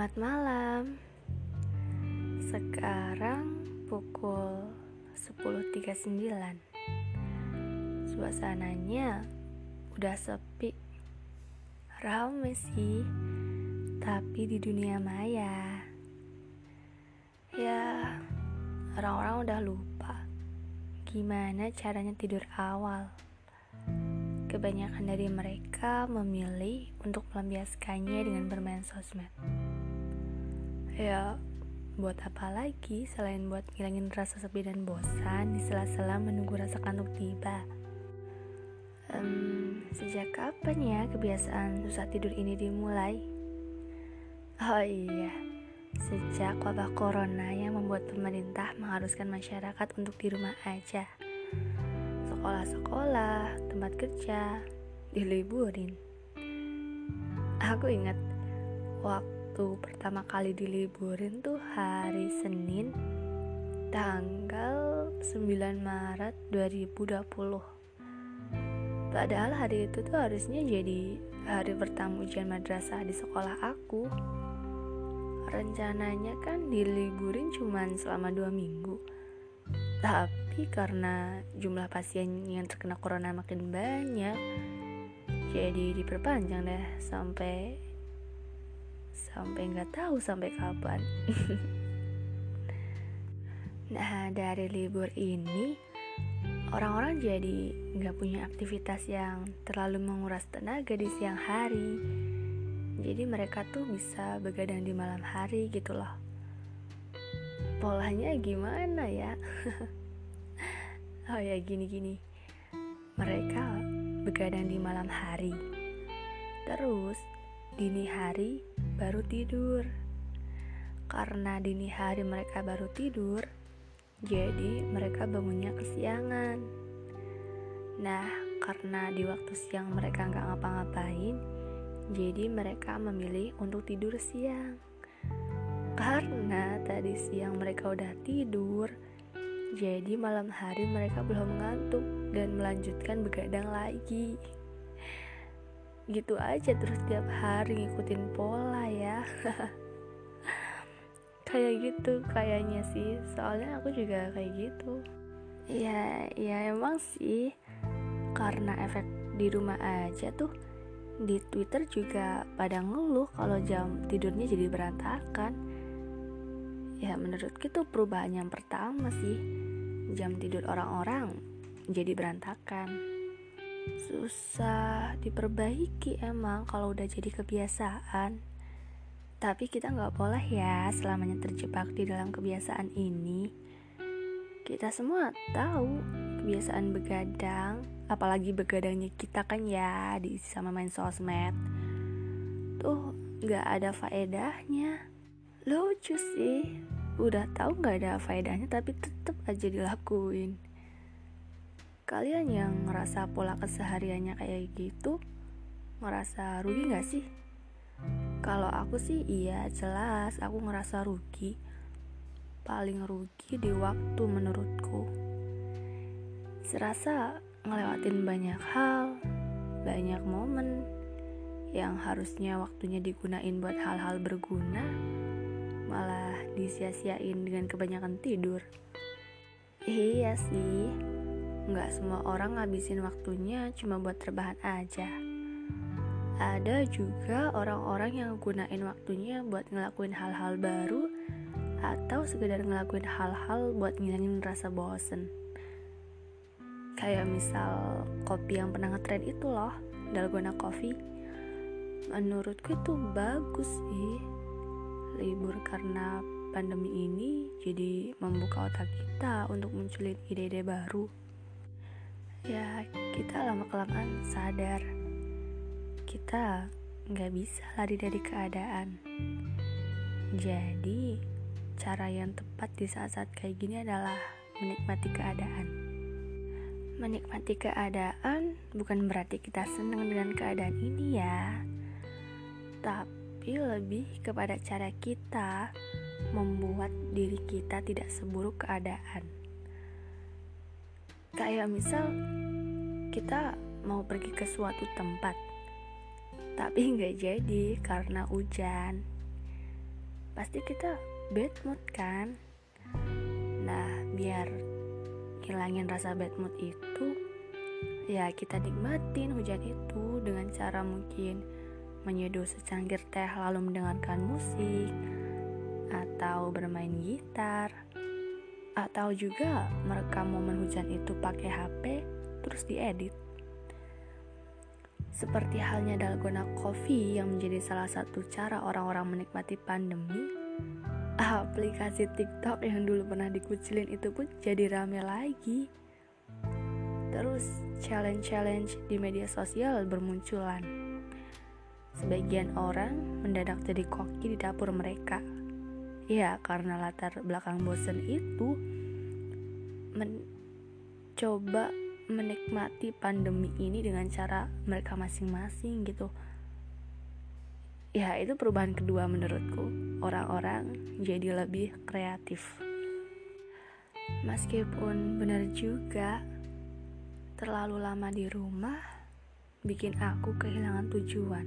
Selamat malam. Sekarang pukul 10.39. Suasananya udah sepi. Rame sih, tapi di dunia maya. Ya, orang-orang udah lupa gimana caranya tidur awal. Kebanyakan dari mereka memilih untuk melampiaskannya dengan bermain sosmed. Ya, buat apa lagi selain buat ngilangin rasa sepi dan bosan di sela-sela menunggu rasa kantuk tiba? Um, sejak kapan ya kebiasaan susah tidur ini dimulai? Oh iya, sejak wabah corona yang membuat pemerintah mengharuskan masyarakat untuk di rumah aja sekolah-sekolah, tempat kerja, diliburin. Aku ingat waktu pertama kali diliburin tuh hari Senin tanggal 9 Maret 2020. Padahal hari itu tuh harusnya jadi hari pertama ujian madrasah di sekolah aku. Rencananya kan diliburin cuman selama dua minggu. Tapi karena jumlah pasien yang terkena corona makin banyak jadi diperpanjang deh sampai sampai nggak tahu sampai kapan. Nah dari libur ini orang-orang jadi nggak punya aktivitas yang terlalu menguras tenaga di siang hari. Jadi mereka tuh bisa begadang di malam hari gitu loh. Polanya gimana ya? Oh ya gini-gini mereka begadang di malam hari. Terus dini hari baru tidur. Karena dini hari mereka baru tidur jadi mereka bangunnya kesiangan. Nah karena di waktu siang mereka nggak ngapa-ngapain jadi mereka memilih untuk tidur siang. Karena tadi siang mereka udah tidur jadi malam hari mereka belum mengantuk dan melanjutkan begadang lagi. Gitu aja terus tiap hari ngikutin pola ya. kayak gitu kayaknya sih. Soalnya aku juga kayak gitu. Ya, ya emang sih. Karena efek di rumah aja tuh di Twitter juga pada ngeluh kalau jam tidurnya jadi berantakan. Ya menurut itu perubahan yang pertama sih jam tidur orang-orang jadi berantakan. Susah diperbaiki emang kalau udah jadi kebiasaan. Tapi kita nggak boleh ya selamanya terjebak di dalam kebiasaan ini. Kita semua tahu kebiasaan begadang, apalagi begadangnya kita kan ya di sama main sosmed. Tuh nggak ada faedahnya. Lucu sih, udah tahu nggak ada faedahnya tapi tetap aja dilakuin kalian yang ngerasa pola kesehariannya kayak gitu ngerasa rugi nggak sih? Kalau aku sih iya jelas aku ngerasa rugi. Paling rugi di waktu menurutku. Serasa ngelewatin banyak hal banyak momen yang harusnya waktunya digunain buat hal-hal berguna malah disia-siain dengan kebanyakan tidur. Iya sih, nggak semua orang ngabisin waktunya cuma buat terbahan aja. Ada juga orang-orang yang gunain waktunya buat ngelakuin hal-hal baru atau sekedar ngelakuin hal-hal buat ngilangin rasa bosen. Kayak misal kopi yang pernah ngetrend itu loh, Dalgona Coffee. Menurutku itu bagus sih libur karena pandemi ini jadi membuka otak kita untuk munculin ide-ide baru. Ya, kita lama-kelamaan sadar kita nggak bisa lari dari keadaan. Jadi, cara yang tepat di saat-saat kayak gini adalah menikmati keadaan. Menikmati keadaan bukan berarti kita senang dengan keadaan ini ya. Tapi lebih kepada cara kita membuat diri kita tidak seburuk keadaan. Kayak misal kita mau pergi ke suatu tempat, tapi nggak jadi karena hujan. pasti kita bad mood kan nah biar hilangin rasa bad mood itu ya kita nikmatin hujan itu dengan cara mungkin menyeduh secangkir teh lalu mendengarkan musik atau bermain gitar atau juga merekam momen hujan itu pakai HP terus diedit. Seperti halnya dalgona coffee yang menjadi salah satu cara orang-orang menikmati pandemi, aplikasi TikTok yang dulu pernah dikucilin itu pun jadi rame lagi. Terus challenge-challenge di media sosial bermunculan. Sebagian orang mendadak jadi koki di dapur mereka. Ya, karena latar belakang bosen itu mencoba menikmati pandemi ini dengan cara mereka masing-masing gitu. Ya, itu perubahan kedua menurutku. Orang-orang jadi lebih kreatif. Meskipun benar juga terlalu lama di rumah bikin aku kehilangan tujuan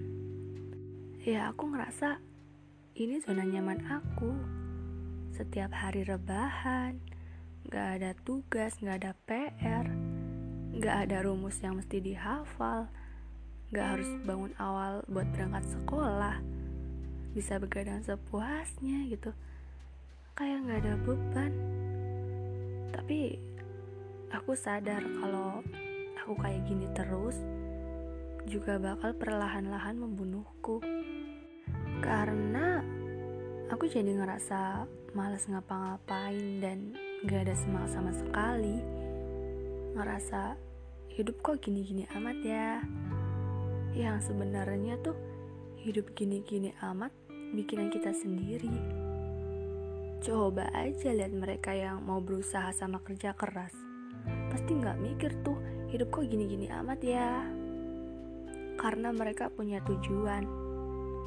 ya aku ngerasa ini zona nyaman aku. Setiap hari rebahan, gak ada tugas, gak ada PR, gak ada rumus yang mesti dihafal, gak harus bangun awal buat berangkat sekolah, bisa begadang sepuasnya gitu. Kayak gak ada beban. Tapi aku sadar kalau aku kayak gini terus juga bakal perlahan-lahan membunuhku karena aku jadi ngerasa males ngapa-ngapain dan gak ada semangat sama sekali. Ngerasa hidup kok gini-gini amat ya? Yang sebenarnya tuh hidup gini-gini amat bikinan kita sendiri. Coba aja lihat mereka yang mau berusaha sama kerja keras. Pasti nggak mikir tuh hidup kok gini-gini amat ya? Karena mereka punya tujuan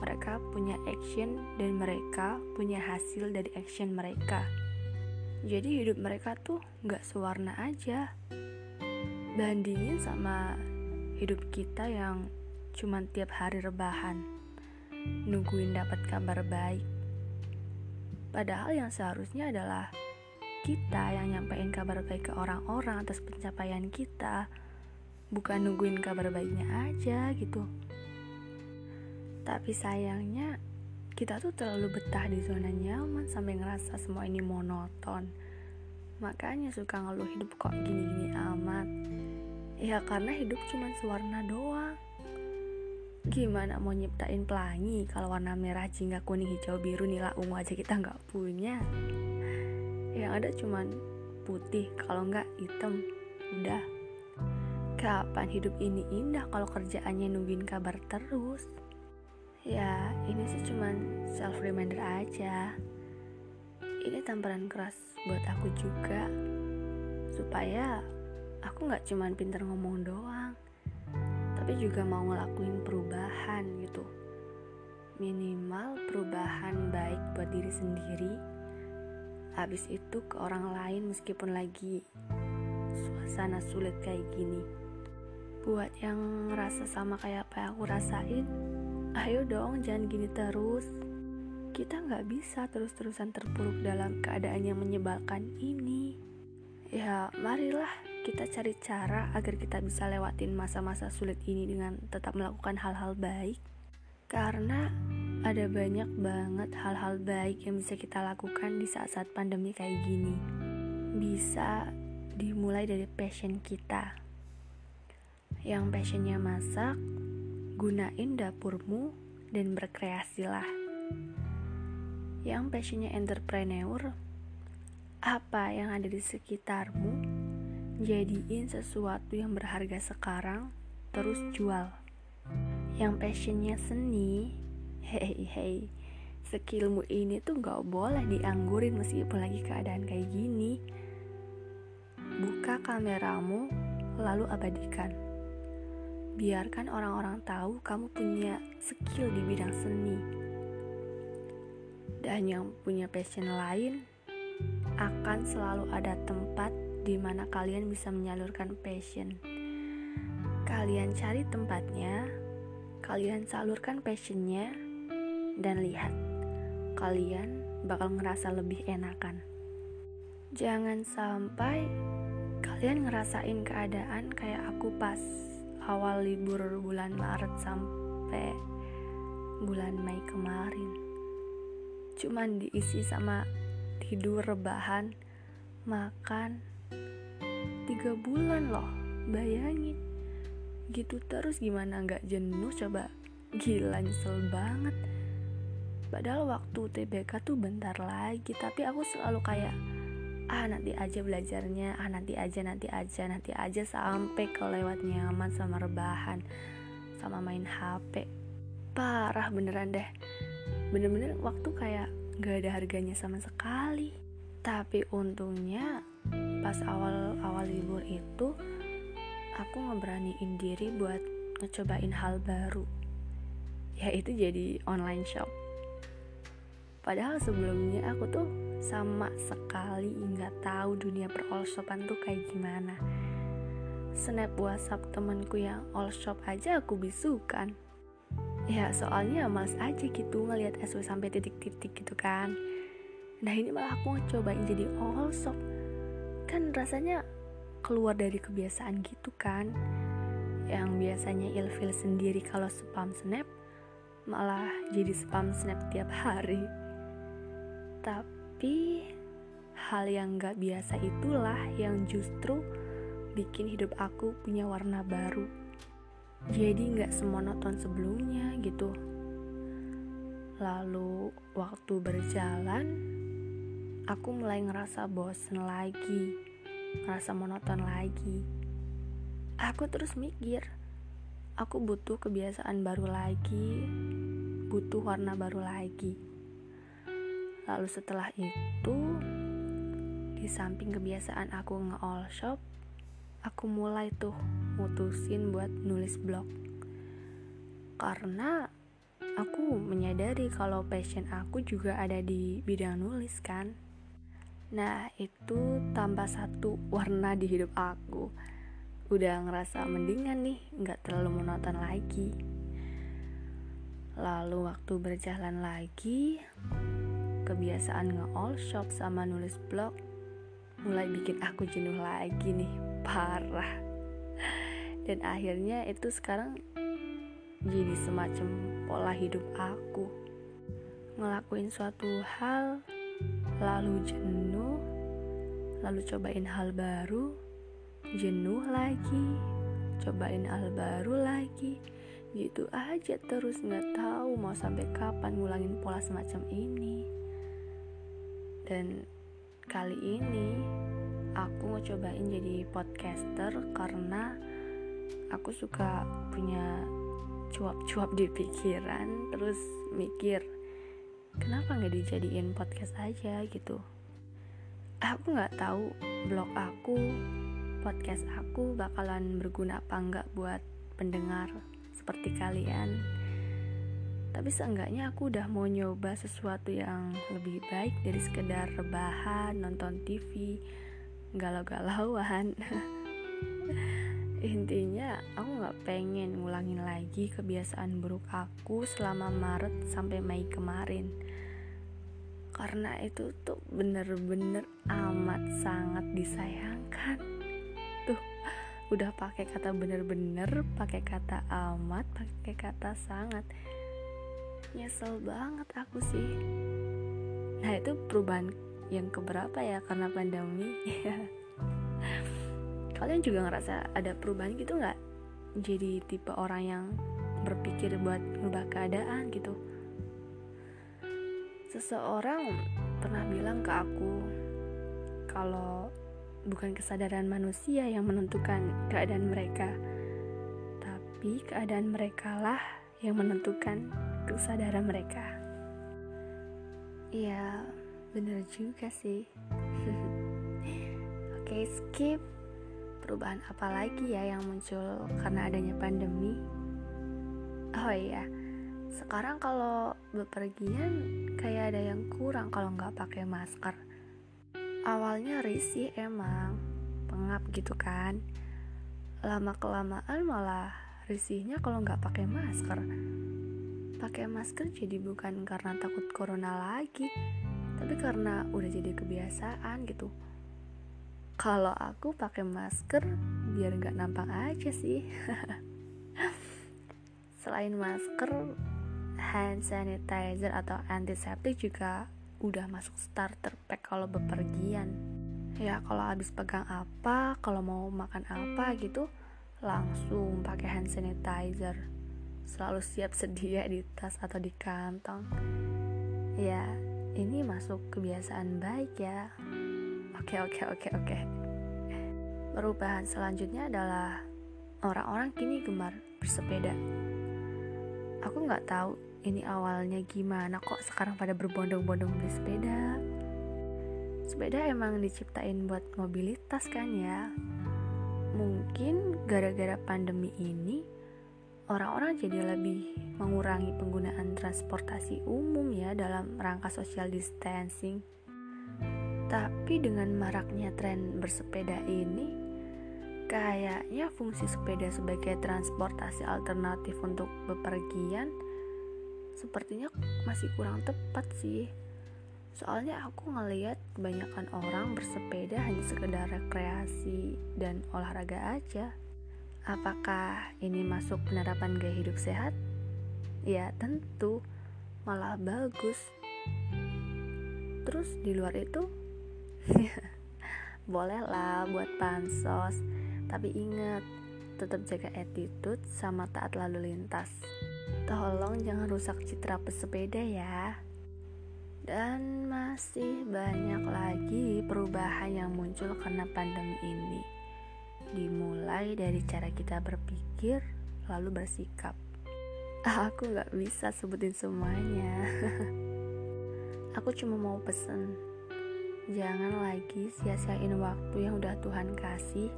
mereka punya action dan mereka punya hasil dari action mereka. Jadi hidup mereka tuh gak sewarna aja. Bandingin sama hidup kita yang cuman tiap hari rebahan, nungguin dapat kabar baik. Padahal yang seharusnya adalah kita yang nyampein kabar baik ke orang-orang atas pencapaian kita, bukan nungguin kabar baiknya aja gitu. Tapi sayangnya kita tuh terlalu betah di zona nyaman sampai ngerasa semua ini monoton. Makanya suka ngeluh hidup kok gini-gini amat. Ya karena hidup cuma sewarna doang. Gimana mau nyiptain pelangi kalau warna merah, jingga, kuning, hijau, biru, nila, ungu aja kita nggak punya. Yang ada cuma putih, kalau nggak hitam. Udah. Kapan hidup ini indah kalau kerjaannya nungguin kabar terus? Ya, ini sih cuman self reminder aja. Ini tamparan keras buat aku juga. Supaya aku nggak cuman pinter ngomong doang, tapi juga mau ngelakuin perubahan gitu. Minimal perubahan baik buat diri sendiri. Habis itu ke orang lain meskipun lagi suasana sulit kayak gini. Buat yang ngerasa sama kayak apa yang aku rasain, Ayo dong, jangan gini terus. Kita nggak bisa terus-terusan terpuruk dalam keadaan yang menyebalkan ini. Ya, marilah kita cari cara agar kita bisa lewatin masa-masa sulit ini dengan tetap melakukan hal-hal baik. Karena ada banyak banget hal-hal baik yang bisa kita lakukan di saat-saat pandemi kayak gini. Bisa dimulai dari passion kita. Yang passionnya masak, gunain dapurmu dan berkreasilah. Yang passionnya entrepreneur, apa yang ada di sekitarmu, jadiin sesuatu yang berharga sekarang, terus jual. Yang passionnya seni, hei hei, skillmu ini tuh gak boleh dianggurin meskipun lagi keadaan kayak gini. Buka kameramu, lalu abadikan biarkan orang-orang tahu kamu punya skill di bidang seni. Dan yang punya passion lain akan selalu ada tempat di mana kalian bisa menyalurkan passion. Kalian cari tempatnya, kalian salurkan passionnya, dan lihat kalian bakal ngerasa lebih enakan. Jangan sampai kalian ngerasain keadaan kayak aku pas awal libur bulan Maret sampai bulan Mei kemarin. Cuman diisi sama tidur rebahan, makan, tiga bulan loh, bayangin. Gitu terus gimana nggak jenuh coba, gila nyesel banget. Padahal waktu TBK tuh bentar lagi, tapi aku selalu kayak ah nanti aja belajarnya. Ah nanti aja nanti aja nanti aja sampai kelewat nyaman sama rebahan sama main HP parah beneran deh. Bener-bener waktu kayak gak ada harganya sama sekali. Tapi untungnya pas awal-awal libur itu aku ngeberaniin diri buat ngecobain hal baru. Yaitu jadi online shop padahal sebelumnya aku tuh sama sekali nggak tahu dunia per all shopan tuh kayak gimana. Snap whatsapp temanku yang all shop aja aku bisukan. Ya soalnya males aja gitu ngelihat SW sampai titik-titik gitu kan. Nah ini malah aku cobain jadi all shop kan rasanya keluar dari kebiasaan gitu kan. Yang biasanya ilfil sendiri kalau spam snap malah jadi spam snap tiap hari tapi hal yang gak biasa itulah yang justru bikin hidup aku punya warna baru. Jadi gak semonoton sebelumnya gitu. Lalu waktu berjalan, aku mulai ngerasa bosen lagi, ngerasa monoton lagi. Aku terus mikir, aku butuh kebiasaan baru lagi, butuh warna baru lagi. Lalu setelah itu, di samping kebiasaan aku nge-all shop, aku mulai tuh mutusin buat nulis blog. Karena aku menyadari kalau passion aku juga ada di bidang nulis kan. Nah, itu tambah satu warna di hidup aku. Udah ngerasa mendingan nih, nggak terlalu monoton lagi. Lalu waktu berjalan lagi, kebiasaan nge-all shop sama nulis blog mulai bikin aku jenuh lagi nih. Parah. Dan akhirnya itu sekarang jadi semacam pola hidup aku. Ngelakuin suatu hal lalu jenuh lalu cobain hal baru jenuh lagi cobain hal baru lagi. Gitu aja terus nggak tahu mau sampai kapan ngulangin pola semacam ini dan kali ini aku mau cobain jadi podcaster karena aku suka punya cuap-cuap di pikiran terus mikir kenapa nggak dijadiin podcast aja? gitu. Aku nggak tahu blog aku podcast aku bakalan berguna apa nggak buat pendengar seperti kalian tapi seenggaknya aku udah mau nyoba sesuatu yang lebih baik dari sekedar rebahan, nonton TV, galau-galauan. Intinya aku gak pengen ngulangin lagi kebiasaan buruk aku selama Maret sampai Mei kemarin. Karena itu tuh bener-bener amat sangat disayangkan. Tuh, udah pakai kata bener-bener, pakai kata amat, pakai kata sangat nyesel banget aku sih. Nah itu perubahan yang keberapa ya karena pandemi? Kalian juga ngerasa ada perubahan gitu nggak? Jadi tipe orang yang berpikir buat ngubah keadaan gitu. Seseorang pernah bilang ke aku kalau bukan kesadaran manusia yang menentukan keadaan mereka tapi keadaan mereka lah yang menentukan kesadaran mereka. Iya, bener juga sih. Oke, skip. Perubahan apa lagi ya yang muncul karena adanya pandemi? Oh iya, sekarang kalau bepergian kayak ada yang kurang kalau nggak pakai masker. Awalnya risih emang, pengap gitu kan. Lama kelamaan malah risihnya kalau nggak pakai masker pakai masker jadi bukan karena takut corona lagi tapi karena udah jadi kebiasaan gitu. Kalau aku pakai masker biar nggak nampak aja sih. Selain masker hand sanitizer atau antiseptik juga udah masuk starter pack kalau bepergian. Ya kalau habis pegang apa kalau mau makan apa gitu langsung pakai hand sanitizer selalu siap sedia di tas atau di kantong. Ya ini masuk kebiasaan baik ya. Oke oke oke oke. Perubahan selanjutnya adalah orang-orang kini gemar bersepeda. Aku nggak tahu ini awalnya gimana kok sekarang pada berbondong-bondong beli sepeda. Sepeda emang diciptain buat mobilitas kan ya. Mungkin gara-gara pandemi ini orang-orang jadi lebih mengurangi penggunaan transportasi umum ya dalam rangka social distancing. Tapi dengan maraknya tren bersepeda ini kayaknya fungsi sepeda sebagai transportasi alternatif untuk bepergian sepertinya masih kurang tepat sih. Soalnya aku ngeliat kebanyakan orang bersepeda hanya sekedar rekreasi dan olahraga aja apakah ini masuk penerapan gaya hidup sehat? Ya tentu. Malah bagus. Terus di luar itu? Bolehlah buat pansos tapi ingat tetap jaga attitude sama taat lalu lintas. Tolong jangan rusak citra pesepeda ya. Dan masih banyak lagi perubahan yang muncul karena pandemi ini. Dimulai dari cara kita berpikir, lalu bersikap. Aku gak bisa sebutin semuanya. Aku cuma mau pesen, jangan lagi sia-siain waktu yang udah Tuhan kasih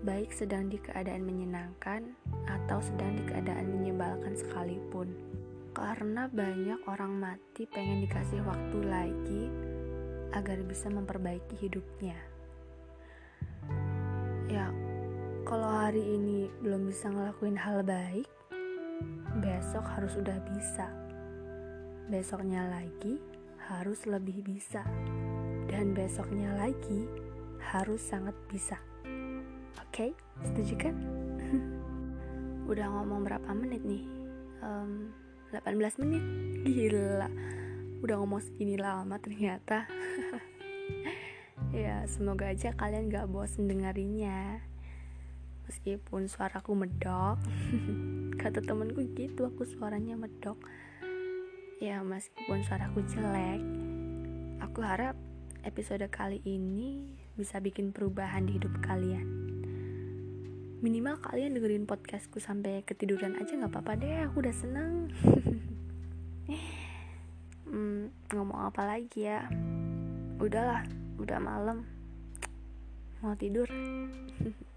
baik sedang di keadaan menyenangkan atau sedang di keadaan menyebalkan sekalipun. Karena banyak orang mati pengen dikasih waktu lagi agar bisa memperbaiki hidupnya. Ya, kalau hari ini belum bisa ngelakuin hal baik, besok harus udah bisa. Besoknya lagi harus lebih bisa. Dan besoknya lagi harus sangat bisa. Oke, okay, setuju kan? Udah ngomong berapa menit nih? Um, 18 menit Gila Udah ngomong segini lama ternyata Ya semoga aja kalian gak bosen dengerinnya. Meskipun suaraku medok. Kata temenku gitu aku suaranya medok. Ya meskipun suaraku jelek Aku harap episode kali ini bisa bikin perubahan di hidup kalian. Minimal kalian dengerin podcastku sampai ketiduran aja nggak apa-apa deh aku udah seneng. Hmm, ngomong apa lagi ya? Udahlah udah malam. Mau tidur